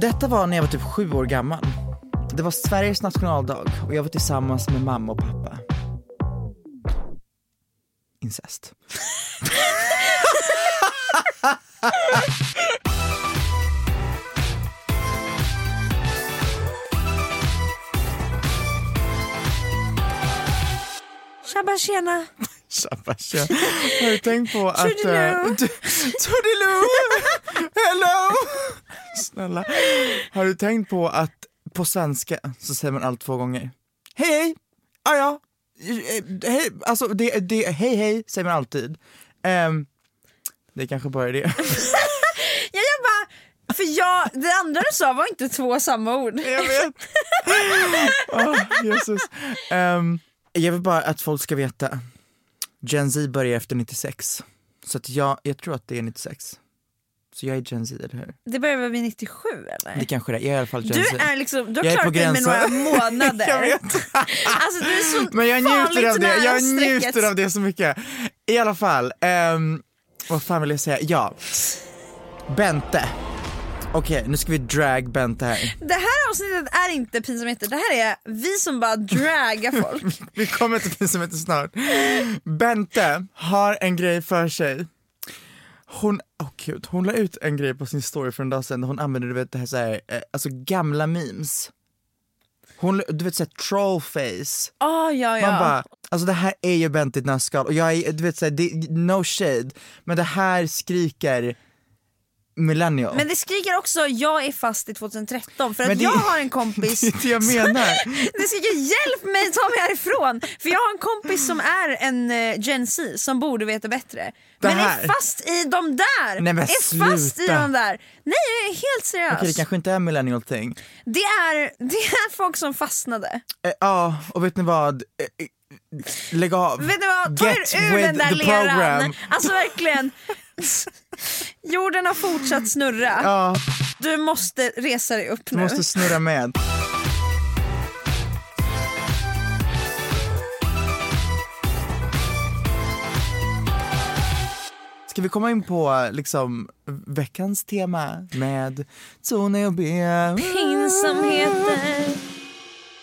Detta var när jag var typ sju år gammal. Det var Sveriges nationaldag och jag var tillsammans med mamma och pappa. Incest. Tjabba tjena! Tja. Har du tänkt på att... Toodiloo. eh, Toodiloo! Hello! Snälla. Har du tänkt på att på svenska så säger man allt två gånger? Hej hej! Ah, ja. Hej, alltså det, det, hej hej säger man alltid. Ehm, det är kanske bara är det. Ja, jag bara, för jag, det andra du sa var inte två samma ord. Jag vet. Åh, Jesus. Ehm, jag vill bara att folk ska veta. Gen Z börjar efter 96. Så att jag, jag tror att det är 96. Så jag är Gen Z, eller hur? Det börjar väl vid 97 eller? Det kanske det är, jag är i alla fall Gen Du Z. är liksom, du har Jag klarat dig med några månader. jag vet. Alltså du är så Men jag njuter av det, jag strecket. njuter av det så mycket. I alla fall, ehm, vad fan vill jag säga? Ja, Bente. Okej, nu ska vi drag Bente här. Det här avsnittet är inte pinsamheter, det här är vi som bara dragar folk. Vi kommer till pinsamheter snart. Bente har en grej för sig. Hon, oh gud, hon la ut en grej på sin story för en dag sedan hon använde du vet, det här, så här eh, alltså gamla memes. Hon, du vet såhär trollface. Oh, ja, ja. Man bara, alltså det här är ju Bente i ett nötskal och jag är, du vet såhär, no shade, men det här skriker millennial. Men det skriker också jag är fast i 2013 för att det- jag har en kompis det är det jag menar. Det skriker hjälp mig ta mig härifrån för jag har en kompis som är en eh, Gen Z som borde veta bättre. Det men här- är fast i de där! Nej, men är fast i sluta. de där! Nej jag är helt seriös. Okej det kanske inte är millennial thing. det, är, det är folk som fastnade. Eh, Ja, och vet ni vad? Eh, eh, Lägg av. Vet ni vad, ta Get er ur den där leran. program. Alltså verkligen. Jorden har fortsatt snurra. Ja, Du måste resa dig upp du nu. måste snurra med. Ska vi komma in på liksom veckans tema med Tony och B? Pinsamheter.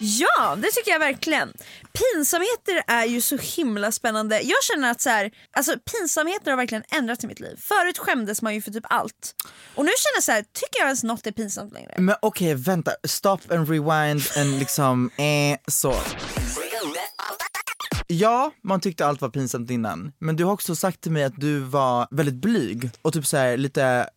Ja, det tycker jag verkligen. Pinsamheter är ju så himla spännande. Jag känner att så här, alltså, pinsamheter har verkligen ändrats i mitt liv. Förut skämdes man ju för typ allt. Och nu känner jag så här, tycker jag ens något är pinsamt längre? Men okej, vänta. Stop and rewind and liksom, eh, så. Ja, man tyckte allt var pinsamt innan. Men du har också sagt till mig att du var väldigt blyg och typ så här lite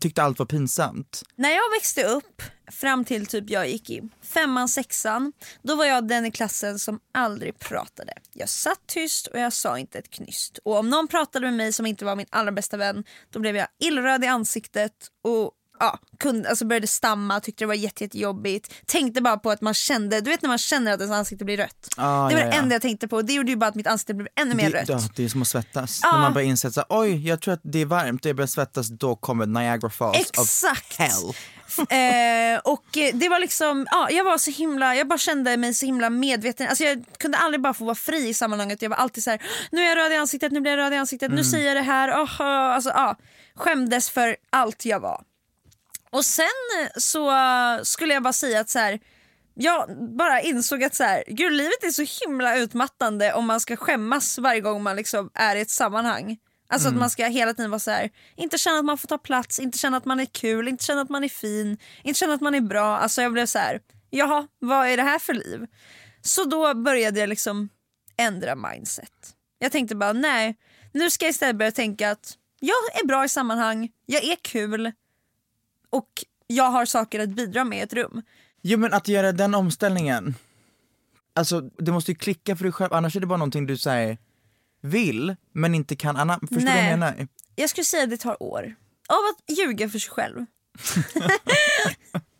tyckte allt var pinsamt. När jag växte upp fram till typ jag gick i femman, sexan, då var jag den i klassen som aldrig pratade. Jag satt tyst och jag sa inte ett knyst. Och om någon pratade med mig som inte var min allra bästa vän, då blev jag illröd i ansiktet och ja, kunde, alltså började stamma, tyckte det var jätte, jättejobbigt. Tänkte bara på att man kände, du vet när man känner att ens ansikte blir rött. Ah, det var ja, det enda jag tänkte på. Det gjorde ju bara att mitt ansikte blev ännu mer det, rött. ja, det är som att svettas. Ja. När man börjar inse att oj jag tror att det är varmt och jag börjar svettas, då kommer Niagara Falls Exakt. of hell. eh, och eh, det var liksom, ja, jag var så himla, jag bara kände mig så himla medveten. Alltså jag kunde aldrig bara få vara fri i sammanhanget. Jag var alltid så här: nu är jag röd i ansiktet, nu blir jag röd i ansiktet, Mm. nu säger jag det här. Oh. Alltså, ja, skämdes för allt jag var. Och sen eh, så eh, skulle jag bara säga att så här, jag bara insåg att så här, gud, livet är så himla utmattande om man ska skämmas varje gång man liksom är i ett sammanhang. Alltså att man ska hela tiden vara så här, inte känna att man får ta plats, inte känna att man är kul, inte känna att man är fin, inte känna att man är bra. Alltså jag blev så här, jaha, vad är det här för liv? Så då började jag liksom ändra mindset. Jag tänkte bara, nej, nu ska jag istället börja tänka att jag är bra i sammanhang, jag är kul och jag har saker att bidra med i ett rum. Jo men att göra den omställningen, alltså det måste ju klicka för dig själv, annars är det bara någonting du säger vill men inte kan anamma. Förstår du vad jag menar? Jag skulle säga att det tar år. Av att ljuga för sig själv.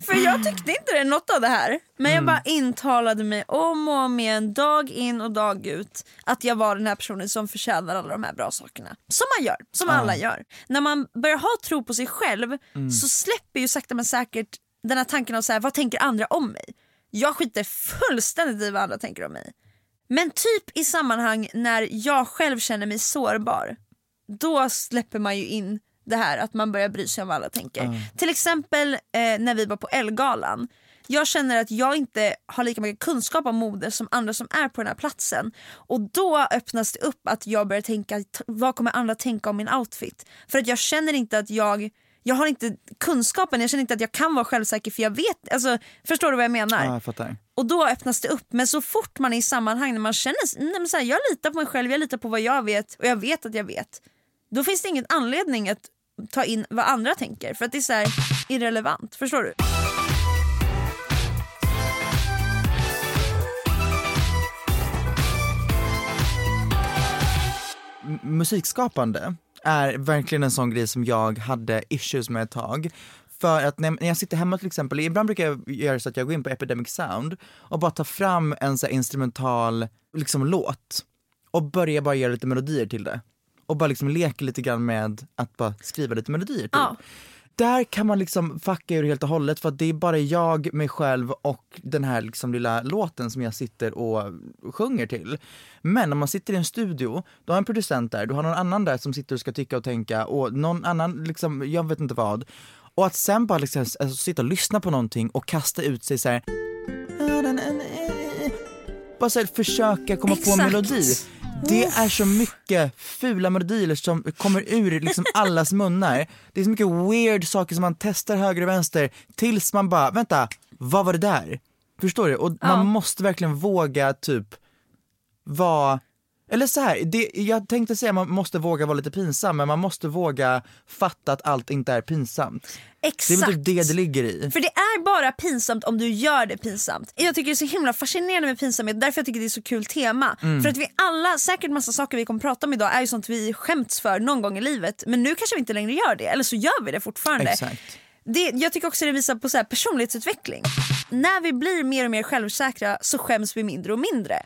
för jag tyckte inte det något av det här. Men jag bara intalade mig om och om igen, dag in och dag ut, att jag var den här personen som förtjänar alla de här bra sakerna. Som man gör, som alla gör. När man börjar ha tro på sig själv så släpper ju sakta men säkert den här tanken av så här, vad tänker andra om mig? Jag skiter fullständigt i vad andra tänker om mig. Men typ i sammanhang när jag själv känner mig sårbar, då släpper man ju in det här att man börjar bry sig om vad alla tänker. Till exempel eh, när vi var på Elgalan. Jag känner att jag inte har lika mycket kunskap om mode som andra som är på den här platsen. Och då öppnas det upp att jag börjar tänka, vad kommer andra tänka om min outfit? För att jag känner inte att jag jag har inte kunskapen, jag känner inte att jag kan vara självsäker för jag vet, alltså, förstår du vad jag menar? Ja, jag fattar. Och då öppnas det upp. Men så fort man är i sammanhang när man känner nej men så här, jag litar på mig själv, jag litar på vad jag vet och jag vet att jag vet. Då finns det ingen anledning att ta in vad andra tänker för att det är så här irrelevant. Förstår du? Musikskapande är verkligen en sån grej som jag hade issues med ett tag. För att när när jag sitter hemma till exempel, ibland brukar jag göra så att jag går in på Epidemic Sound och bara tar fram en så här instrumental liksom, låt och börjar bara göra lite melodier till det. Och bara liksom leker lite grann med att bara skriva lite melodier till. Ja. Där kan man liksom fucka ur helt och hållet för att det är bara jag, mig själv och den här liksom lilla låten som jag sitter och sjunger till. Men om man sitter i en studio, du har en producent där, du har någon annan där som sitter och ska tycka och tänka och någon annan liksom, jag vet inte vad. Och att sen bara liksom, alltså, sitta och lyssna på någonting och kasta ut sig så här. Bara så här, försöka komma på en Exakt. melodi. Det är så mycket fula melodier som kommer ur liksom allas munnar. Det är så mycket weird saker som man testar höger och vänster tills man bara, vänta, vad var det där? Förstår du? Och man måste verkligen våga typ vara eller så här, det, jag tänkte säga man måste våga vara lite pinsam men man måste våga fatta att allt inte är pinsamt. Det är Exakt. väl typ det det ligger i. För det är bara pinsamt om du gör det pinsamt. Jag tycker det är så himla fascinerande med pinsamhet, därför jag tycker det är så kul tema. Mm. För att vi alla, säkert massa saker vi kommer prata om idag är ju sånt vi skämts för någon gång i livet. Men nu kanske vi inte längre gör det, eller så gör vi det fortfarande. Exakt. Det, jag tycker också det visar på så här personlighetsutveckling. När vi blir mer och mer självsäkra så skäms vi mindre och mindre.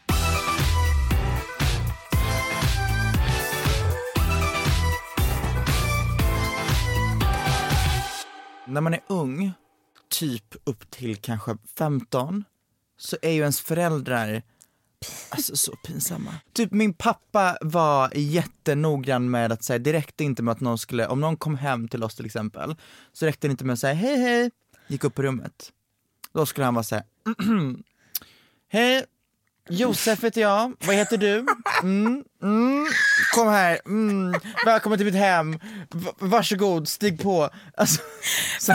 När man är ung, typ upp till kanske 15, så är ju ens föräldrar alltså, så pinsamma. Typ min pappa var jättenoggrann med att säga, det räckte inte med att någon skulle, om någon kom hem till oss till exempel, så räckte det inte med att säga hej hej, gick upp på rummet. Då skulle han vara såhär, hej, Josef heter jag, vad heter du? Mm, mm, kom här, mm, välkommen till mitt hem, V- varsågod, stig på. Alltså, så,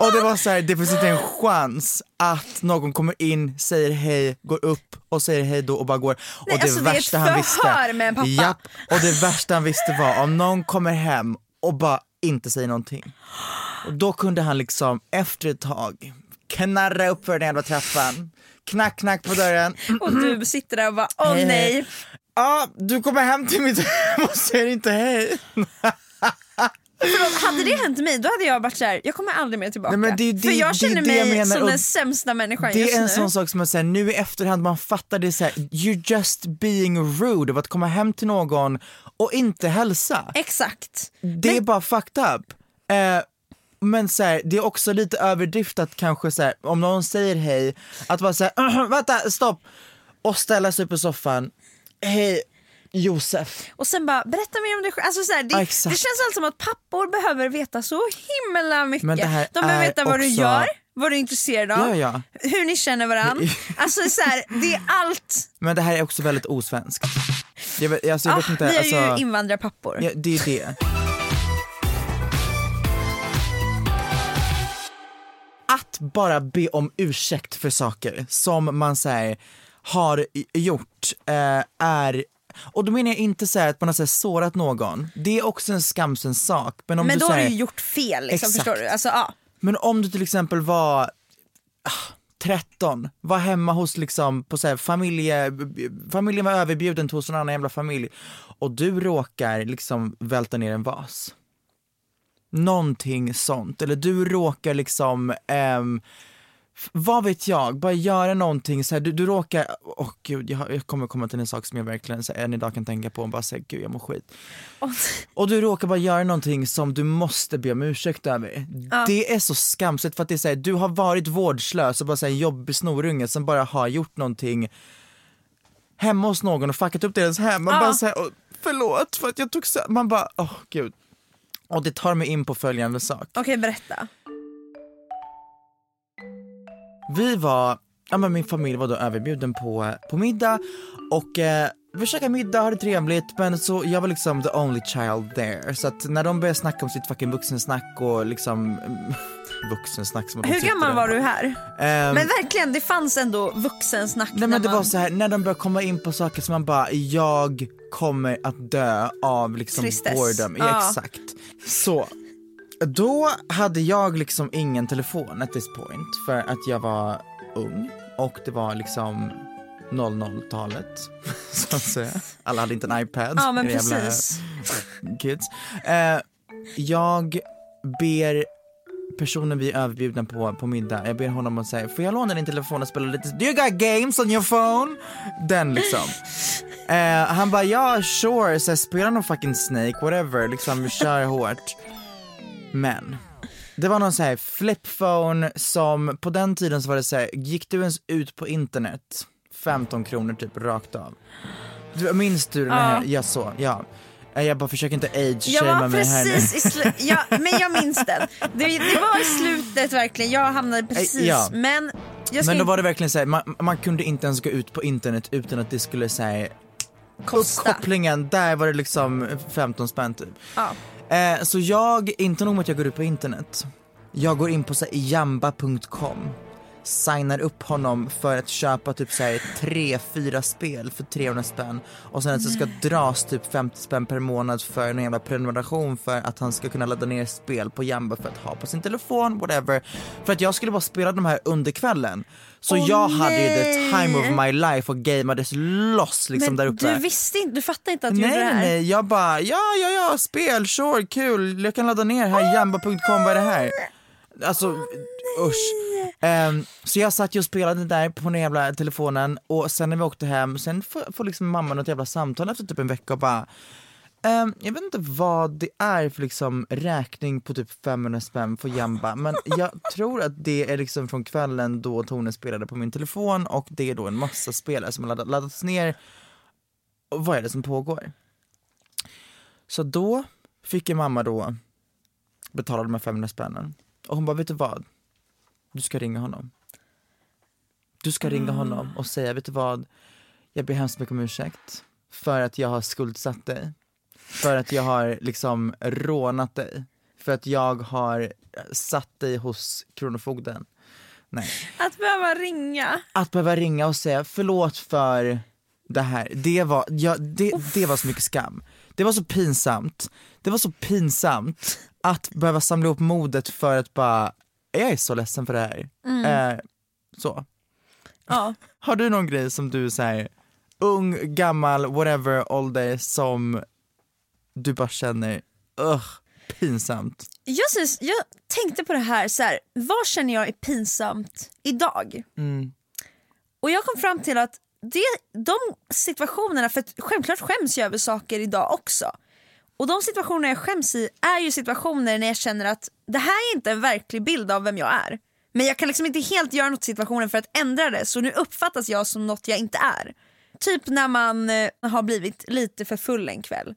och det var så här, det finns inte en chans att någon kommer in, säger hej, går upp och säger hej då och bara går. Nej, och det alltså, det är ett värsta han visste, förhör med en pappa. Japp, och det värsta han visste var om någon kommer hem och bara inte säger någonting. Och då kunde han liksom efter ett tag knarra upp för den jävla trappan, knack knack på dörren. Och du sitter där och bara åh Hej, nej. hej. Ja, du kommer hem till mitt hem och säger inte hej. Förlåt, hade det hänt mig då hade jag varit såhär, jag kommer aldrig mer tillbaka. Nej, men det det- För jag det känner det jag mig menar, som den sämsta människan Det just är en nu. sån sak som man säger nu i efterhand, man fattar det så här, you're just being rude av att komma hem till någon och inte hälsa. Exakt. Det är bara fucked up. Eh, men så här, det är också lite överdriftat kanske så här, om någon säger hej, att vara såhär, vänta, stopp! Och ställa sig upp på soffan, hej Josef. Och sen bara, berätta mer om dig själv. Alltså, så här, det, känns alltså som att pappor behöver veta så himla mycket. Här De behöver veta vad du också- gör, vad du är intresserad av, Ja, ja. hur ni känner varandra. Alltså så här, det är allt. Men det här är också väldigt osvenskt. Jag vet, alltså, jag Ah, vet inte, vi är alltså, ju invandrarpappor. ja, det är det. Att bara be om ursäkt för saker som man säger har gjort eh, är och då menar jag inte så här att man har så här, sårat någon, det är också en skamsen sak. Men, om Men du, då så har här, du ju gjort fel liksom, Exakt. förstår du? Alltså, ja. Men om du till exempel var ah, 13, var hemma hos liksom på så här familje, familjen var överbjuden till hos en annan jävla familj och du råkar liksom välta ner en vas. Någonting sånt, eller du råkar liksom ehm, vad vet jag, bara göra någonting så här, du, du råkar, åh gud jag, jag kommer komma till en sak som jag verkligen så här, än idag kan tänka på och bara säga gud jag mår skit. Och du råkar bara göra någonting som du måste be om ursäkt över. Det är så skamset för att det är så här, du har varit vårdslös och bara så här, jobbig snorunge som bara har gjort någonting hemma hos någon och fuckat upp deras hem. Man bara säger förlåt för att jag tog så man bara åh gud. Och det tar mig in på följande sak. Okej, berätta. Vi var, ja men min familj var då överbjuden på, på middag och eh, vi käkade middag, hade trevligt men så jag var liksom the only child there. Så att när de började snacka om sitt fucking vuxensnack och liksom vuxensnack som Hur gammal var du här? Ehm, Men verkligen, det fanns ändå vuxensnack Nej men det man... var så här när de började komma in på saker som man bara, jag kommer att dö av liksom Tristess. boredom. Ja, Ja. exakt. Så, då hade jag liksom ingen telefon at this point för att jag var ung och det var liksom 00-talet så att säga. Alla hade inte en iPad. Ja men precis. Kids. Eh, jag ber personen vi är överbjudna på, på middag, jag ber honom att säga får jag låna din telefon och spela lite, do you got games on your phone? Den liksom. Eh, han bara ja sure, så här, spela någon fucking Snake, whatever, liksom kör hårt. Men det var någon så här flip phone som på den tiden så var det så här, gick du ens ut på internet 15 kronor typ rakt av. Du, minns du den här? Ja så, ja. Eh, Jag bara försöker inte Jag age-shamea mig här nu. ja, men jag minns den. Det, det var i slutet verkligen, jag hamnade precis, ja. men jag Men då var det verkligen så här, man, man kunde inte ens gå ut på internet utan att det skulle säga kosta. uppkopplingen, där var det liksom 15 spänn typ. Ja. Eh, så jag, inte nog med att jag går ut på internet, jag går in på jamba.com, signar upp honom för att köpa typ så här, tre, fyra spel för 300 spänn och sen det ska dras typ 50 spänn per månad för en jävla prenumeration för att han ska kunna ladda ner spel på Jamba för att ha på sin telefon, whatever. För att jag skulle bara spela de här under kvällen. Så Åh, jag hade ju the nej. time of my life och gamades loss liksom Men där uppe. du visste inte, du fattade inte att du Nej, gjorde det nej, här? nej, jag bara ja, ja, ja, spel, sure, kul, jag kan ladda ner här, jamba.com, vad är det här? Alltså, usch. Um, så jag satt ju och spelade där på den jävla telefonen och sen när vi åkte hem, sen får, får liksom mamma något jävla samtal efter typ en vecka och bara um, jag vet inte vad det är för liksom räkning på typ 500 spänn för Jamba men jag tror att det är liksom från kvällen då Tone spelade på min telefon och det är då en massa spelare som har laddats ner. Och vad är det som pågår? Så då fick ju mamma då betala de här 500 spännen och hon bara, vet du vad? Du ska ringa honom. Du ska ringa honom och säga, vet du vad? Jag ber hemskt mycket om ursäkt för att jag har skuldsatt dig. För att jag har liksom rånat dig. För att jag har satt dig hos Kronofogden. Nej. Att behöva ringa. Att behöva ringa och säga förlåt för det här, det var, ja, det, det var så mycket skam. Det var så pinsamt, det var så pinsamt att behöva samla ihop modet för att bara, jag är så ledsen för det här. Eh, så. Ja. Har du någon grej som du säger ung, gammal, whatever ålder som du bara känner, ugh, pinsamt. Jag, syns, jag tänkte på det här, så här, vad känner jag är pinsamt idag? Mm. Och jag kom fram till att det, de situationerna, för självklart skäms jag över saker idag också. Och de situationer jag skäms i är ju situationer när jag känner att det här är inte en verklig bild av vem jag är. Men jag kan liksom inte helt göra något i situationen för att ändra det så nu uppfattas jag som något jag inte är. Typ när man eh, har blivit lite för full en kväll.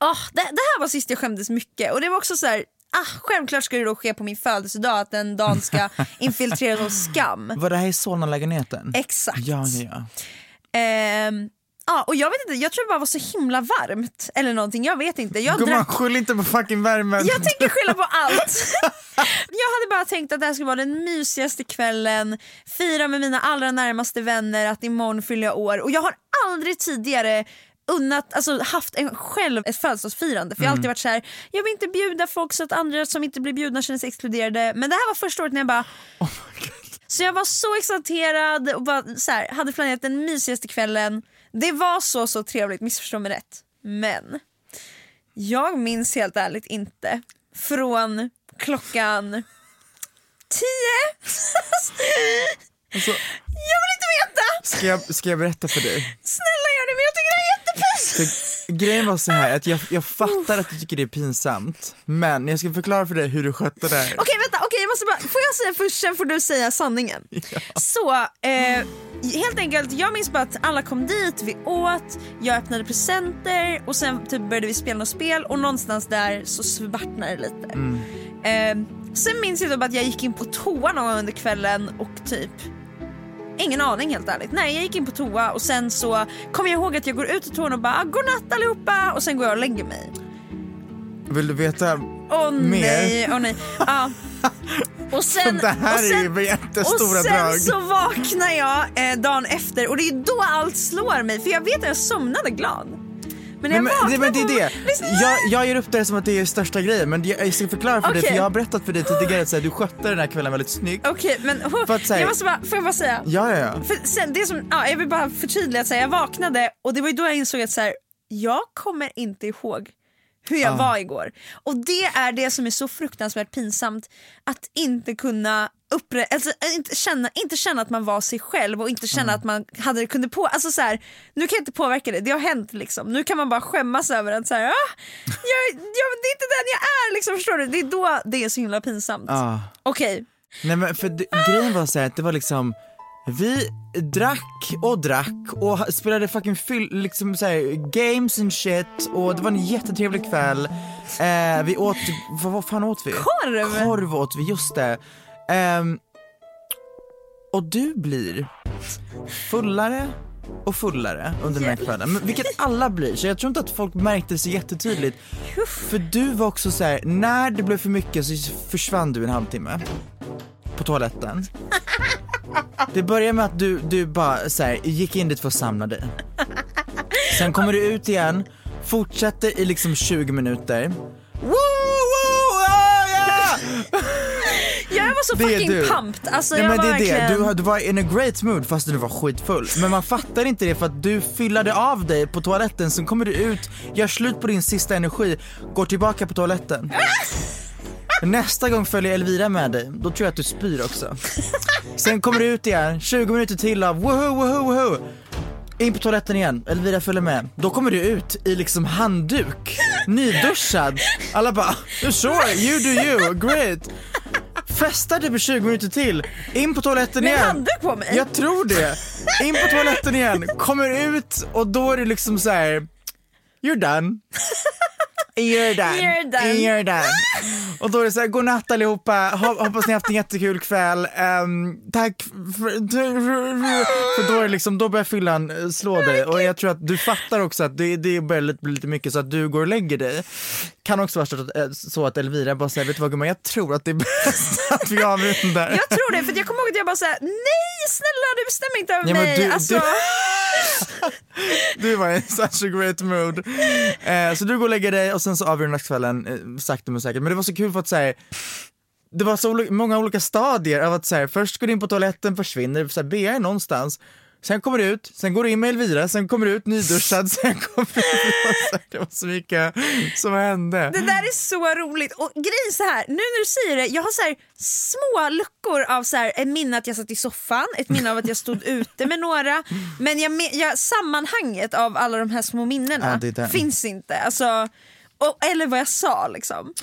Oh, det, det här var sist jag skämdes mycket och det var också så här. Ah, självklart ska det då ske på min födelsedag att den dagen ska infiltreras av skam. Var det här i Solna-lägenheten? Exakt. Ja, ja, ja. Ja, och jag vet inte, jag tror det bara var så himla varmt eller någonting, jag vet inte. Jag, Gumman, drack, skyll inte på fucking värmen. jag tänker skylla på allt. jag hade bara tänkt att det här skulle vara den mysigaste kvällen, fira med mina allra närmaste vänner, att imorgon fyller jag år och jag har aldrig tidigare unnat, alltså haft en själv ett födelsedagsfirande för jag har alltid varit så här: jag vill inte bjuda folk så att andra som inte blir bjudna känner sig exkluderade men det här var första året när jag bara så jag var så exalterad och bara, så här, hade planerat den mysigaste kvällen. Det var så så trevligt, missförstå mig rätt. Men jag minns helt ärligt inte från klockan tio. Alltså, jag vill inte veta! ska, jag, ska jag berätta för dig? Snälla gör det men jag tycker det är För grejen var så här att jag, jag fattar att du tycker det är pinsamt, men jag ska förklara för dig hur du skötte det här. Okej vänta, okej jag måste bara, får jag säga först sen får du säga sanningen. Så, eh, helt enkelt, jag minns bara att alla kom dit, vi åt, jag öppnade presenter och sen typ började vi spela något spel och någonstans där så svartnade det lite. Eh, sen minns jag typ att jag gick in på toa någon gång under kvällen och typ Ingen aning helt ärligt. Nej jag gick in på toa och sen så kommer jag ihåg att jag går ut ur toan och bara godnatt allihopa och sen går jag och lägger mig. Vill du veta? Åh Mer? nej, åh nej. Ja. Och sen, Det här och sen, är ju jättestora och sen drag. så vaknar jag eh, dagen efter och det är då allt slår mig för jag vet att jag somnade glad. Men när jag men, det, vaknar men det är det. Jag, jag ger upp det som att det är största grejen men jag, jag ska förklara för dig Okej. för jag har berättat för dig tidigare att så här, du skötte den här kvällen väldigt snyggt. Okej men oh, För att säga- jag måste bara, får jag bara säga? Ja, ja, ja. För sen, det som, ja, jag vill bara förtydliga att säga, jag vaknade och det var ju då jag insåg att så här, jag kommer inte ihåg hur jag Ah. var igår. Och det är det som är så fruktansvärt pinsamt att inte kunna uppre- alltså, inte, känna, inte känna att man var sig själv och inte känna att man hade, kunde på, alltså så här, nu kan jag inte påverka det, det har hänt liksom. Nu kan man bara skämmas över att så här, ah, jag, jag, det är inte den jag är liksom, förstår du? Det är då det är så himla pinsamt. Ah. Okej, Nej men för det, grejen var så här att det var liksom vi drack och drack och spelade fucking fyll, liksom så här, games and shit och det var en jättetrevlig kväll. Eh, vi åt, vad, vad fan åt vi? Korv! Korv åt vi, just det. Ehm, och du blir fullare och fullare under den här kvällen, vilket alla blir så jag tror inte att folk märkte det så jättetydligt. För du var också så här, när det blev för mycket så försvann du en halvtimme på toaletten. Det började med att du, du bara så här, gick in dit för att samla dig. Sen kommer du ut igen, fortsätter i liksom 20 minuter. Woo, woo, ah, yeah! Jag var så Det fucking du. pumped. Alltså, Nej, jag men det är det, verkligen... du, har- du var in a great mood fast du var skitfull. Men man fattar inte det för att du fyllade av dig på toaletten, sen kommer du ut, gör slut på din sista energi, går tillbaka på toaletten. Nästa gång följer Elvira med dig, då tror jag att du spyr också. Sen kommer du ut igen, 20 minuter till av woho, woho, woho. In på toaletten igen, Elvira följer med. Då kommer du ut i liksom handduk, nyduschad. Alla bara, sure, you do you, great. Festar typ i 20 minuter till, in på toaletten Med igen. handduk på mig? Jag tror det. In på toaletten igen, kommer ut och då är det liksom så här. You're done. You're done. You're done. You're done. Och då är det så här, godnatt allihopa, Hop- hoppas ni haft en jättekul kväll. Ehm, tack för, för då är det liksom, då börjar fyllan eh, slå dig och jag tror att du fattar också att det, det börjar bli lite mycket så att du går och lägger dig. Kan också vara så att, eh, Elvira bara säger, vet du vad gumman, jag tror att det är bäst att vi avrundar. Jag tror det, för jag kommer ihåg att jag bara såhär, nej snälla du bestämmer inte över Ja, mig. du- alltså, du- Du var i such a great mood. Eh, så du går och lägger dig och sen så avrundas kvällen eh, sakta men säkert. Men det var så kul för att säga det var så oli- många olika stadier av att så här, först går du in på toaletten, försvinner, så här, är någonstans, sen kommer du ut, sen går du in med Elvira, sen kommer du ut nyduschad, sen kommer du ut. Det var så mycket som hände. Det där är så roligt och grejen så här, nu när du säger det, jag har så här små luckor av så här, ett minne att jag satt i soffan, ett minne av att jag stod ute med några, men jag, jag, sammanhanget av alla de här små minnena Ja, finns inte. Alltså, och, eller vad jag sa liksom.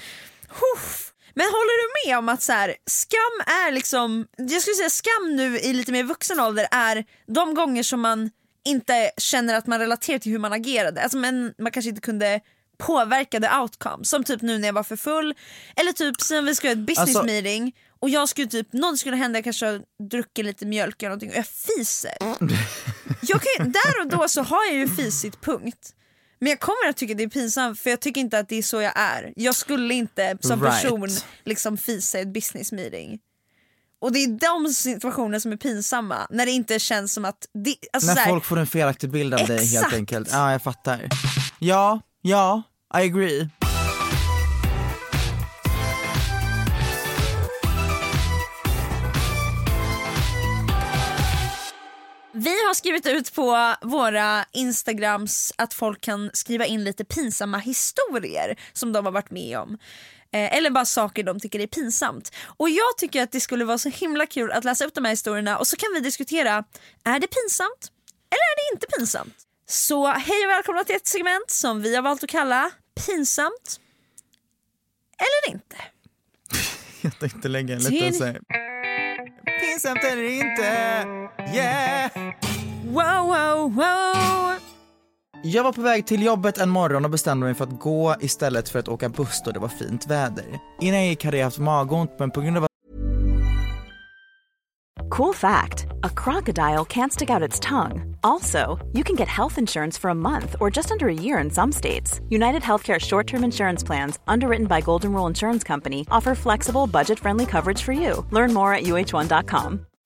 Huff. Men håller du med om att så här, skam är liksom, jag skulle säga skam nu i lite mer vuxen ålder är de gånger som man inte känner att man relaterar till hur man agerade, alltså, men man kanske inte kunde påverka the outcome. Som typ nu när jag var för full, eller typ sen vi skulle ha ett business Alltså- meeting och jag skulle typ, något skulle hända, jag kanske druckit lite mjölk eller någonting och jag fiser. Jag kan, där och då så har jag ju fisit punkt. Men jag kommer att tycka det är pinsamt för jag tycker inte att det är så jag är. Jag skulle inte som Right. person liksom fisa i ett business meeting. Och det är de situationer som är pinsamma, när det inte känns som att... Det, alltså När här, folk får en felaktig bild av dig helt Exakt. enkelt. Ja, jag fattar. Ja, ja, I agree. Vi har skrivit ut på våra instagrams att folk kan skriva in lite pinsamma historier som de har varit med om. Eh, eller bara saker de tycker är pinsamt. Och jag tycker att det skulle vara så himla kul att läsa upp de här historierna och så kan vi diskutera, är det pinsamt? Eller är det inte pinsamt? Så hej och välkomna till ett segment som vi har valt att kalla Pinsamt eller inte. Jag tänkte lägga en liten så här. Pinsamt eller inte, yeah! Wow, wow, wow! Jag var på väg till jobbet en morgon och bestämde mig för att gå istället för att åka buss då det var fint väder. Innan jag gick hade jag haft magont men på grund av Cool fact a crocodile can't stick out its tongue. Also, you can get health insurance for a month or just under a year in some states. United Healthcare short term insurance plans, underwritten by Golden Rule Insurance Company, offer flexible, budget friendly coverage for you. Learn more at uh1.com.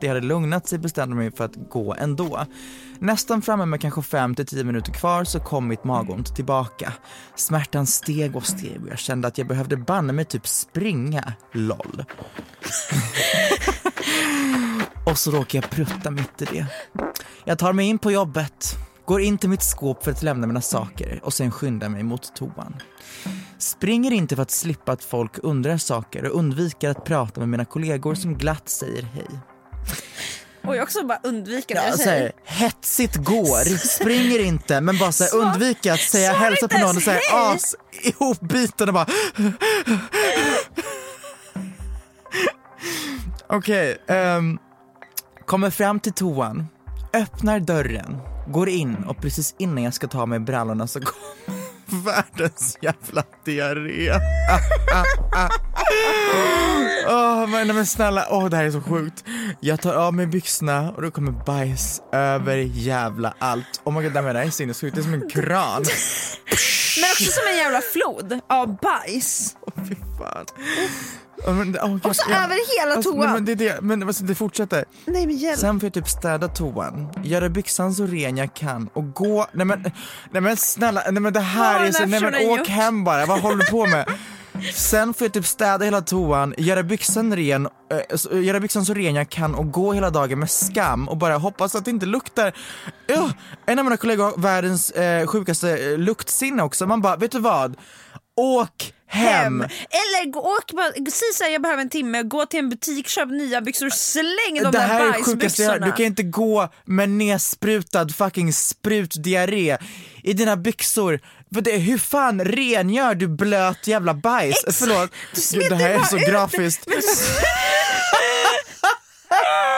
Det hade lugnat sig bestämde mig för att gå ändå. Nästan framme med kanske 5-10 minuter kvar så kom mitt magont tillbaka. Smärtan steg och steg och jag kände att jag behövde banne mig typ springa, LOL. och så råkar jag prutta mitt i det. Jag tar mig in på jobbet, går in till mitt skåp för att lämna mina saker och sen skyndar mig mot toan. Springer inte för att slippa att folk undrar saker och undviker att prata med mina kollegor som glatt säger hej. Och jag också bara undvika det. Ja, så här, hetsigt går, springer inte men bara så här, undvika att säga sa hälsa på någon och säga as ihopbiten och bara Okej, ehm, kommer fram till toan, öppnar dörren, går in och precis innan jag ska ta mig brallorna så kommer världens jävla diarré. Åh men, men snälla, åh det här är så sjukt. Jag tar av mig byxorna och då kommer bajs över jävla allt. Oh my god, det här är sinnessjukt, det är som en kran. Men också som en jävla flod av bajs. Åh fy fan. Oh, men, oh, Också över hela alltså, toan. Nej, men det, det, men alltså, det fortsätter. Nej men hjälp. Sen får jag typ städa toan, göra byxan så ren jag kan och gå, nej men, nej men snälla, nej men det här har är så, nej men åk gjort? hem bara, vad håller du på med? Sen får jag typ städa hela toan, göra byxan ren, äh, så- göra byxan så ren jag kan och gå hela dagen med skam och bara hoppas att det inte luktar. Uh, en av mina kollegor har världens eh, sjukaste eh, luktsinne också. Man bara, vet du vad? Åk hem! Eller gå, åk bara, säg såhär jag behöver en timme, gå till en butik, köp nya byxor, släng de det här där är bajsbyxorna. Du kan inte gå med nedsprutad fucking sprutdiarré i dina byxor. För det, hur fan rengör du blöt jävla bajs? Exakt. Förlåt, Du det här är så ut det.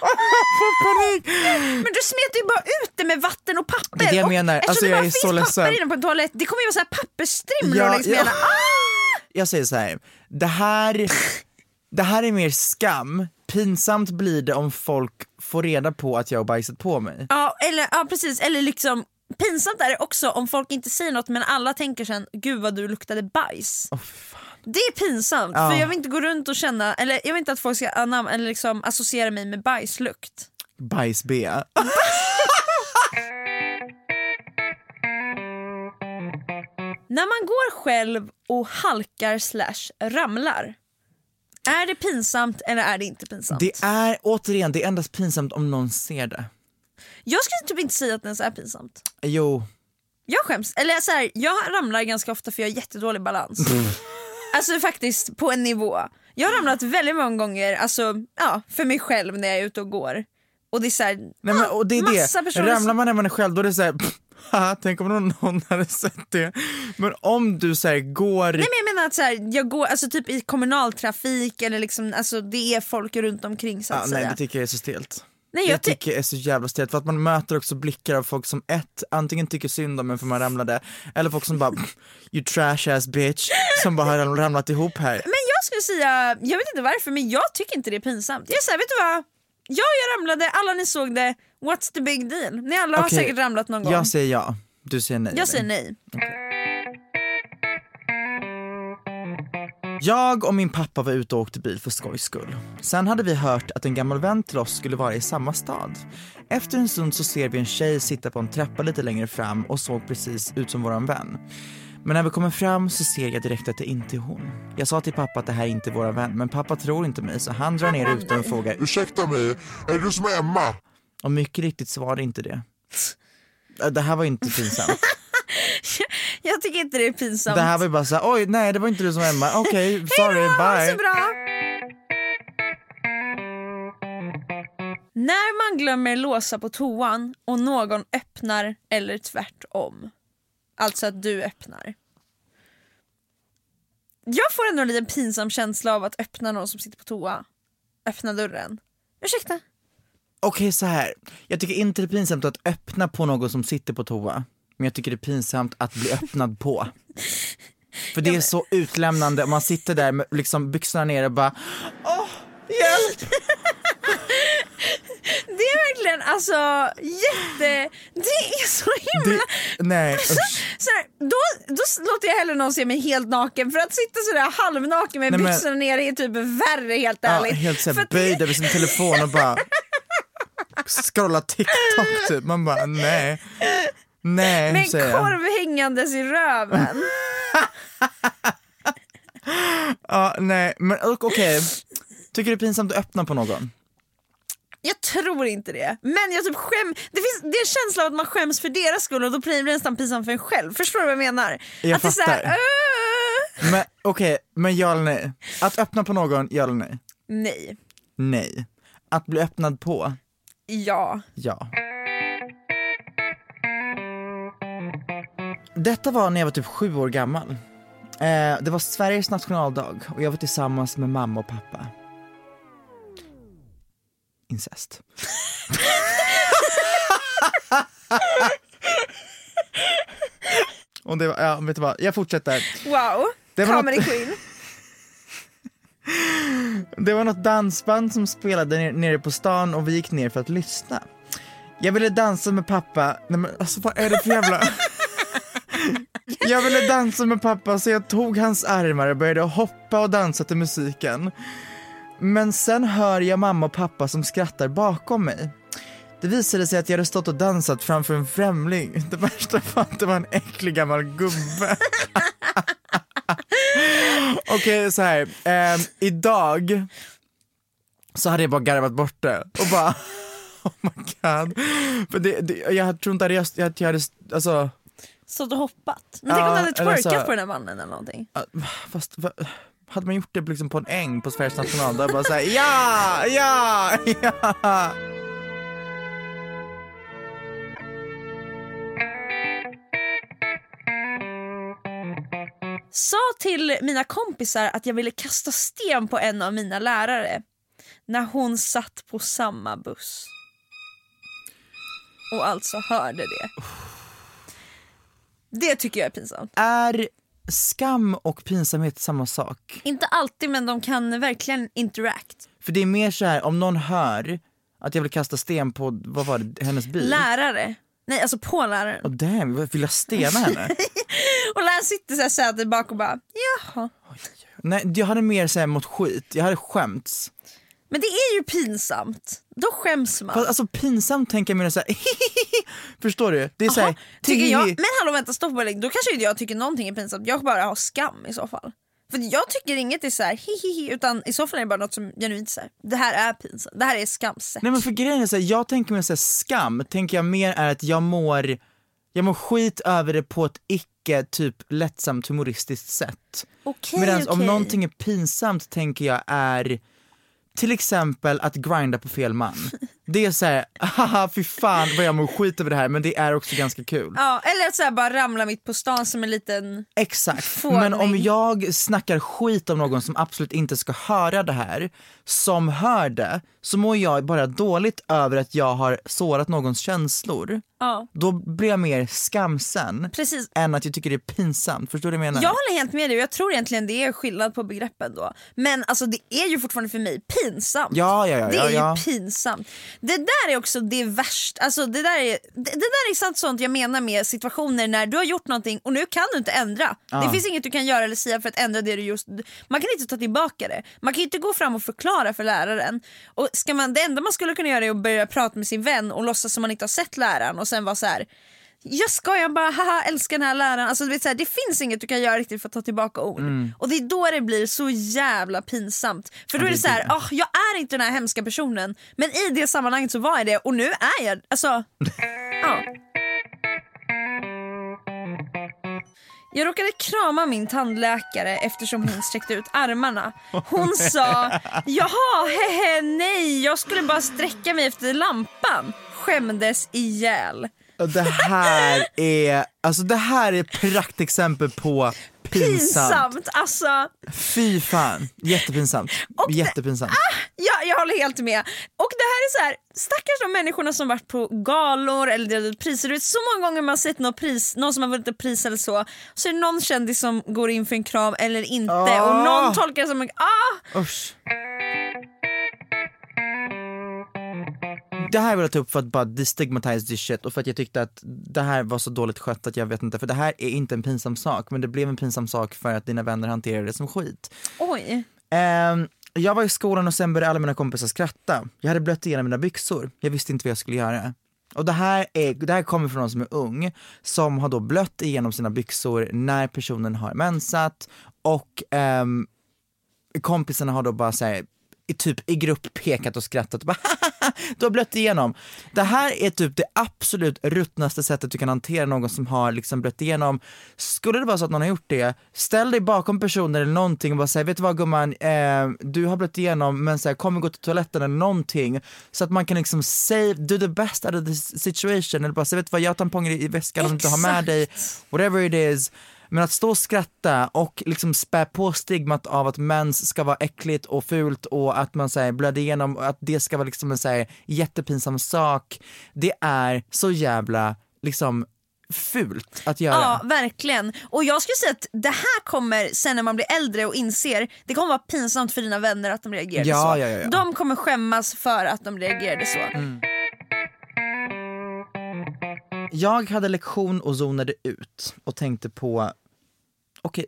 grafiskt. Men- Men du smetar ju bara ut det med vatten och papper. Det är det jag menar. Alltså, det jag bara är finns så ledsen. papper inne på en toalett, det kommer ju vara så här pappersstrimlor Ja, längs med ja. Ah! Jag säger så här. det här, det här är mer skam. Pinsamt blir det om folk får reda på att jag har bajsat på mig. Ja, eller, ja precis, eller liksom pinsamt är det också om folk inte säger något men alla tänker sen gud vad du luktade bajs. Det är pinsamt Ja. för jag vill inte gå runt och känna, eller jag vill inte att folk ska anam, eller liksom associera mig med bajslukt. Bajs-Bea. När man går själv och halkar slash ramlar, är det pinsamt eller är det inte pinsamt? Det är återigen, det är endast pinsamt om någon ser det. Jag skulle typ inte säga att det ens är pinsamt. Jo, Jag skäms, eller så här, jag ramlar ganska ofta för jag har jättedålig balans. Alltså faktiskt på en nivå. Jag har ramlat väldigt många gånger, alltså ja, för mig själv när jag är ute och går. Och det är så här, Nej, men, ja, och det är massa det. personer Ramlar man när man är själv då är det såhär, haha, tänk om någon, någon hade sett det. Men om du så här, går... Nej men jag menar att så här, jag går alltså typ i kommunaltrafik eller liksom, alltså det är folk runt omkring så att ja, säga. nej det tycker jag är så stelt. Nej, jag jag ty- tycker är så jävla stelt för att man möter också blickar av folk som ett, antingen tycker synd om en för man ramlade eller folk som bara you trash ass bitch som bara har ram- ramlat ihop här. Men jag skulle säga, jag vet inte varför men jag tycker inte det är pinsamt. Jag säger vet du vad? Ja jag ramlade, alla ni såg det, what's the big deal? Ni alla har Okej, säkert ramlat någon gång. Jag säger ja, du säger nej. jag eller? säger nej. Jag och min pappa var ute och åkte bil för skojs skull. Sen hade vi hört att en gammal vän till oss skulle vara i samma stad. Efter en stund så ser vi en tjej sitta på en trappa lite längre fram och såg precis ut som våran vän. Men när vi kommer fram så ser jag direkt att det inte är hon. Jag sa till pappa att det här är inte våran vän, men pappa tror inte mig så han drar ner rutan och frågar Ursäkta mig, är du som Emma? och mycket riktigt svarade inte det. Äh, Det här var inte pinsamt. Jag tycker inte det är pinsamt. Det här var ju bara såhär, oj nej det var inte du som Emma, okej sorry Ha det bye. så bra! När man glömmer låsa på toan och någon öppnar eller tvärtom. Alltså att du öppnar. Jag får ändå en liten pinsam känsla av att öppna någon som sitter på toa. Öppna dörren. Ursäkta? Okej så här. jag tycker inte det är pinsamt att öppna på någon som sitter på toa. Men jag tycker det är pinsamt att bli öppnad på. För det är så utlämnande om man sitter där med liksom byxorna nere och bara Åh, hjälp! Det är verkligen alltså jätte... Det är så himla... Det, nej, Så, usch. så här, då, då låter jag hellre någon se mig helt naken för att sitta sådär halvnaken med Nej, men- byxorna nere är typ värre helt Ja, ärligt. helt såhär böjd över sin telefon och bara scrolla TikTok typ. Man bara nej. Nej, Med en säger jag. korv hängandes i röven. Ja, nej, men ok- okej. Tycker du det är pinsamt att öppna på någon? Jag tror inte det. Men jag typ skäm... det, finns, det är en känsla av att man skäms för deras skull och då blir det nästan pinsamt för en själv. Förstår du vad jag menar? Jag att det är så här, fattar. Men okej, men ja eller nej? Att öppna på någon, ja eller nej? Nej. Nej. Att bli öppnad på, Ja. ja. Detta var när jag var typ sju år gammal. Eh, det var Sveriges nationaldag och jag var tillsammans med mamma och pappa. Incest. och det var, ja vet du vad, jag fortsätter. Wow. Det var Comedy något- queen. Det var något dansband som spelade ner- nere på stan och vi gick ner för att lyssna. Jag ville dansa med pappa, nej men alltså vad är det för jävla... Jag ville dansa med pappa så jag tog hans armar och började hoppa och dansa till musiken. Men sen hör jag mamma och pappa som skrattar bakom mig. Det visade sig att jag hade stått och dansat framför en främling. Det värsta var att det var en äcklig gammal gubbe. Okej så här. ehm, idag så hade jag bara garvat bort det och bara oh my god. För det, det, jag tror inte att jag, jag, jag hade, alltså, Stått och hoppat. Men tänk om du hade twerkat på den här mannen eller någonting. fast va, hade man gjort det liksom på en äng på Sveriges nationaldag, bara såhär ja, ja, ja. Sa till mina kompisar att jag ville kasta sten på en av mina lärare när hon satt på samma buss. Och alltså hörde det. Det tycker jag är pinsamt. Är skam och pinsamhet samma sak? Inte alltid men de kan verkligen interact. För det är mer så här om någon hör att jag vill kasta sten på, vad var det, hennes bil? Lärare. Nej alltså på läraren. Och damn, vill jag stena henne? Och läraren sitter så här sätet bak och bara jaha. Nej, jag hade mer såhär mot skit, jag hade skämts. Men det är ju pinsamt. Då skäms man. Fast, alltså pinsamt tänker jag mer såhär Förstår du? Det är såhär, tycker jag, men hallå vänta stopp lägg. Då kanske inte jag tycker någonting är pinsamt. Jag bara har skam i så fall. För jag tycker inget är så här hihihi utan i så fall är det bara något som genuint så här. det här är pinsamt. Det här är skamset. Nej men för grejen är såhär, jag tänker mig såhär skam, tänker jag mer är att jag mår, jag mår skit över det på ett icke typ lättsamt humoristiskt sätt. Okej, Medan om okej. någonting är pinsamt tänker jag är till exempel att grinda på fel man. Det är såhär, haha fy fan vad jag mår skit över det här men det är också ganska kul. Ja, eller att så här bara ramla mitt på stan som en liten... Exakt, Fåning. men om jag snackar skit om någon som absolut inte ska höra det här, som hör det, så mår jag bara dåligt över att jag har sårat någons känslor. Ja. Då blir jag mer skamsen Precis. än att jag tycker det är pinsamt. Förstår du vad jag menar? Jag håller helt med dig och jag tror egentligen det är skillnad på begreppen då. Men alltså det är ju fortfarande för mig pinsamt. Ja, ja, ja, det är ja. ju pinsamt. Det där är också det värsta, alltså det där är, det, det där är sant sånt jag menar med situationer när du har gjort någonting och nu kan du inte ändra. Det finns inget du kan göra eller säga för att ändra det du just, man kan inte ta tillbaka det. Man kan inte gå fram och förklara för läraren. Och ska man, det enda man skulle kunna göra är att börja prata med sin vän och låtsas som man inte har sett läraren och sen vara så här. Jag skojar bara, haha älskar den här läraren. Alltså, du vet, så här, det finns inget du kan göra riktigt för att ta tillbaka ord. Och det är då det blir så jävla pinsamt. För då är det så här, "Ah, jag är inte den här hemska personen men i det sammanhanget så var jag det och nu är jag, alltså, ja. Jag råkade krama min tandläkare eftersom hon sträckte ut armarna. Hon sa “Jaha, hehe, nej, jag skulle bara sträcka mig efter lampan” Skämdes ihjäl. Det här är, alltså det här är praktexempel på pinsamt. Pinsamt, alltså. Fy fan, jättepinsamt. Och Jättepinsamt. Ja, jag håller helt med. Och det här är så här, stackars de människorna som varit på galor eller delat priser. Du vet, så många gånger man sett något pris, någon som har vunnit ett pris eller så, så är det någon kändis som går in för en kram eller inte Ah. och någon tolkar det som en ah! Usch. Det här vill jag ta upp för att bara destigmatize this shit och för att jag tyckte att det här var så dåligt skött att jag vet inte, för det här är inte en pinsam sak men det blev en pinsam sak för att dina vänner hanterade det som skit. Oj. Ehm, jag var i skolan och sen började alla mina kompisar skratta. Jag hade blött igenom mina byxor, jag visste inte vad jag skulle göra. Och det här, är, det här kommer från någon som är ung, som har då blött igenom sina byxor när personen har mensat och ehm, kompisarna har då bara såhär, i typ i grupp pekat och skrattat och bara du har blött igenom. Det här är typ det absolut ruttnaste sättet du kan hantera någon som har liksom blött igenom. Skulle det vara så att någon har gjort det, ställ dig bakom personen eller någonting och bara säg vet du vad gumman, eh, du har blött igenom men så här, kom och gå till toaletten eller någonting så att man kan liksom save, do the best out of the situation eller bara säga vet du vad, jag har tamponger i väskan om du inte har med dig, whatever it is. Men att stå och skratta och liksom spä på stigmat av att mens ska vara äckligt och fult och att man säger blöder igenom och att det ska vara liksom en så här, jättepinsam sak. Det är så jävla liksom fult att göra. Ja, verkligen. Och jag skulle säga att det här kommer sen när man blir äldre och inser, det kommer vara pinsamt för dina vänner att de reagerade Ja, så. ja, ja, ja. De kommer skämmas för att de reagerade så. Mm. Jag hade lektion och zonade ut och tänkte på Okej,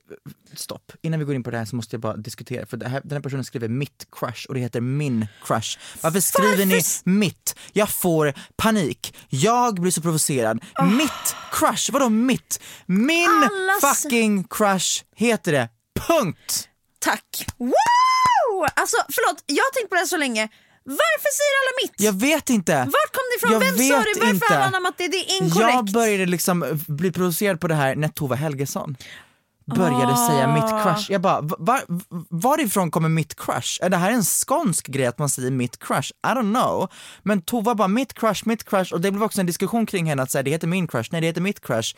stopp. Innan vi går in på det här så måste jag bara diskutera för här, den här personen skriver mitt crush och det heter min crush. Varför skriver ni mitt? Jag får panik. Jag blir så provocerad. Mitt crush, vadå mitt? Min Allas- fucking crush heter det. Punkt! tack! Wow! Alltså förlåt, jag har tänkt på det här så länge. Varför säger alla mitt? Jag vet inte. Vart kom det ifrån? Jag Vem sa det? Varför inte. alla anammat det? Det är inkorrekt. Jag började liksom bli provocerad på det här när Tove Helgesson började säga Ah. mitt crush. Jag bara, va- var, varifrån kommer mitt crush? Är det här en skånsk grej att man säger mitt crush? I don't know. Men Tova bara mitt crush, mitt crush och det blev också en diskussion kring henne att säga det heter min crush, nej det heter mitt crush.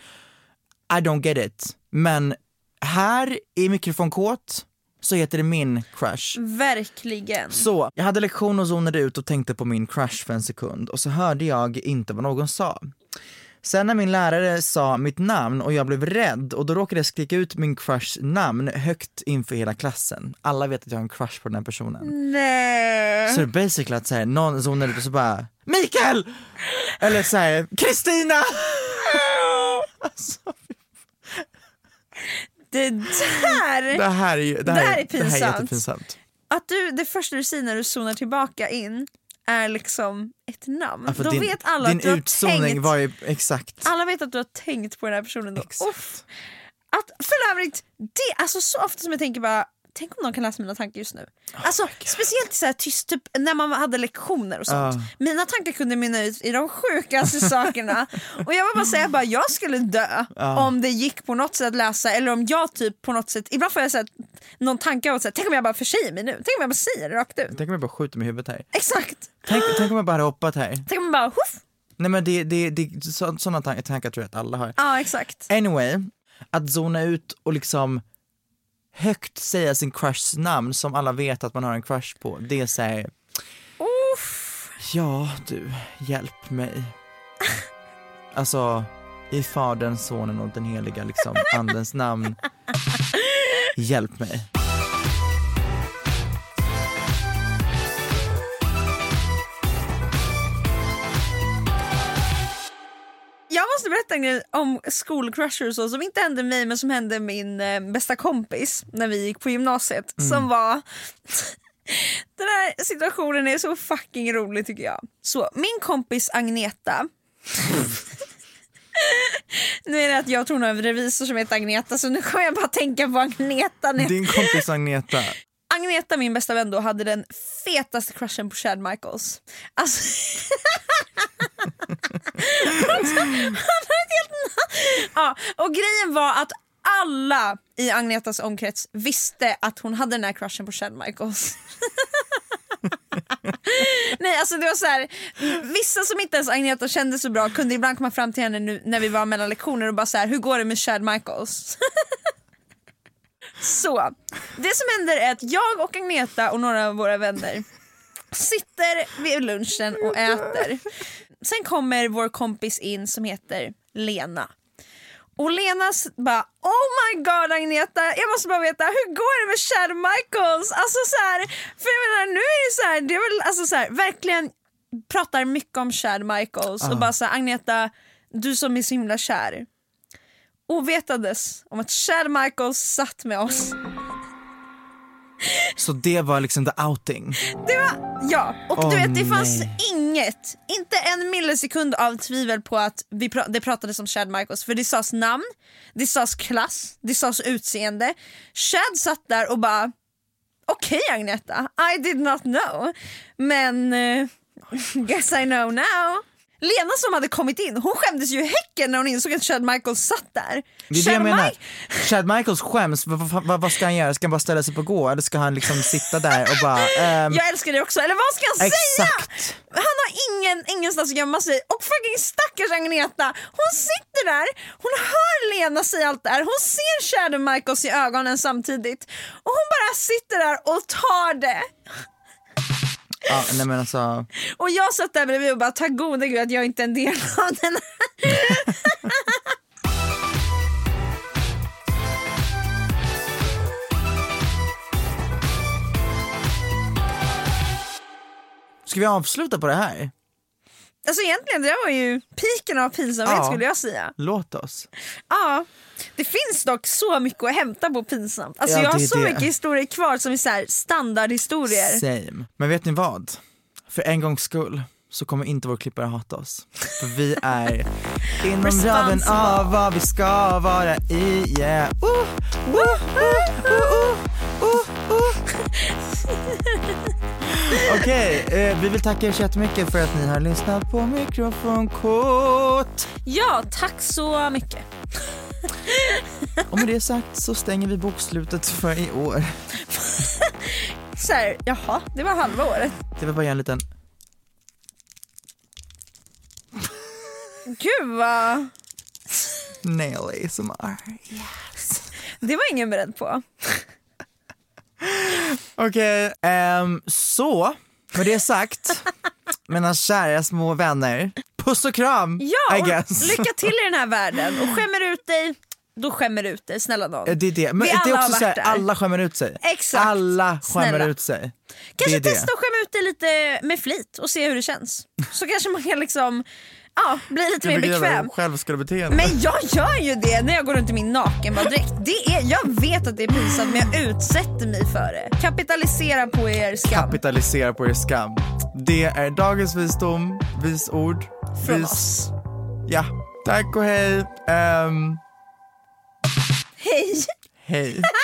I don't get it. Men här i mikrofonkåt så heter det min crush. Verkligen. Så, jag hade lektion och zonade ut och tänkte på min crush för en sekund och så hörde jag inte vad någon sa. Sen när min lärare sa mitt namn och jag blev rädd och då råkade jag skrika ut min crushs namn högt inför hela klassen. Alla vet att jag har en crush på den här personen. Nej. Så det är basically att så här, någon zonar ut och så bara Mikael! Eller såhär, Kristina! alltså, Det där, det här är ju, det här, Det här är det här är pinsamt. jättepinsamt. att du, det första du säger när du zonar tillbaka in är liksom ett namn. Ja, Då din, vet alla att du har tänkt, var ju exakt. alla vet att du har tänkt på den här personen då. Att för övrigt, det, alltså så ofta som jag tänker bara Tänk om någon kan läsa mina tankar just nu. Alltså Speciellt så här tyst, typ när man hade lektioner och sånt. Ah. Mina tankar kunde mynna ut i de sjukaste sakerna. Och jag vill bara säga bara jag skulle dö Ah. om det gick på något sätt att läsa eller om jag typ på något sätt, ibland får jag så här, någon tanke av att säga, tänk om jag bara försäger mig nu, tänk om jag bara säger det rakt ut. Tänk om jag bara skjuter mig i huvudet här. Exakt! Tänk, tänk om jag bara hade hoppat här. Tänk om jag bara, huff! Nej men det, det, det, så, sådana tankar, tror jag att alla har. Ja exakt. Anyway, att zona ut och liksom högt säga sin crushs namn som alla vet att man har en crush på, det är såhär, ja du, hjälp mig. Alltså, i Faderns, Sonen och den heliga liksom, andens namn, hjälp mig. Berätta en grej om skolcrusher och så som inte hände mig men som hände min eh, bästa kompis när vi gick på gymnasiet. Som var Den här situationen är så fucking rolig tycker jag. Så min kompis Agneta Nu är det att jag tror nog en revisor som heter Agneta så nu kommer jag bara tänka på Agneta. jag- Din kompis Agneta, Agneta, min bästa vän då, hade den fetaste crushen på Chad Michaels. Alltså... Han har ett helt namn. ja, och grejen var att alla i Agnetas omkrets visste att hon hade den här crushen på Chad Michaels. Nej alltså det var så här, vissa som inte ens Agneta kände så bra kunde ibland komma fram till henne nu när vi var mellan lektioner och bara så här, hur går det med Chad Michaels? Så, det som händer är att jag och Agneta och några av våra vänner sitter vid lunchen och äter. Sen kommer vår kompis in som heter Lena. Och Lena bara oh my god Agneta, jag måste bara veta hur går det med Chad Michaels? Alltså så här, för jag menar nu är det så här, det är väl alltså så här, verkligen pratar mycket om Chad Michaels och bara så här, Agneta, du som är så himla kär. Ovetandes om att Chad Michaels satt med oss. Så det var liksom the outing. Det var, ja, och Åh, du vet det fanns nej. inget, inte en millisekund av tvivel på att vi pra- det pratades om Chad Michaels för det sades namn, det sades klass, det sades utseende. Chad satt där och bara okej Agneta, I did not know men eh, guess I know now. Lena som hade kommit in, hon skämdes ju häcken när hon insåg att Chad Michaels satt där. Det är det jag Chad menar. Mi- Chad Michaels skäms, vad, vad, vad, ska han göra? Ska han bara ställa sig på gå eller ska han liksom sitta där och bara... ehm, Jag älskar det också, eller vad ska han säga? Exakt. Han har ingen, ingenstans att gömma sig och fucking stackars Agneta, hon sitter där, hon hör Lena säga allt det här, hon ser Shadow Michaels i ögonen samtidigt och hon bara sitter där och tar det. Ja, nej men alltså, Och jag satt där bredvid och bara tack gode gud att jag inte är en del av den här. ska vi avsluta på det här? Alltså egentligen det där var ju piken av pinsamhet Ja. skulle jag säga. Låt oss. Ja, det finns dock så mycket att hämta på pinsamt. Alltså Ja, jag har så det. mycket historier kvar som är så här standardhistorier. Same. Men vet ni vad? För en gångs skull så kommer inte vår klippare hata oss. För vi är inom ramen av vad vi ska vara i, yeah. Uh, uh, uh, uh, uh. uh, uh. Okej, eh, vi vill tacka er så jättemycket för att ni har lyssnat på mikrofonkort. Ja, tack så mycket. Och med det sagt så stänger vi bokslutet för i år. Så här, jaha, det var halva året. Det var bara en liten... Gud vad... nail ASMR. Det var ingen beredd på. Okej, ehm, så med det sagt, mina kära små vänner, puss och kram Ja, och lycka till i den här världen. Och skämmer ut dig, då skämmer ut dig. Snälla. Eh, Det är det, men Vi det är också så här, alla skämmer ut sig. Exakt. Alla skämmer Snälla. ut sig. Kanske det. testa att skämma ut dig lite med flit och se hur det känns. Så kanske man kan liksom ja, bli lite mer Vilket jävla bekväm. Självskadebeteende. Men jag gör ju det när jag går runt i min nakenbaddräkt. Det är, jag vet att det är pinsamt men jag utsätter mig för det. Kapitalisera på er skam. Kapitalisera på er skam. Det är dagens visdom, visord. Från vis... oss. Ja, tack och hej. Ehm, Hej! hej.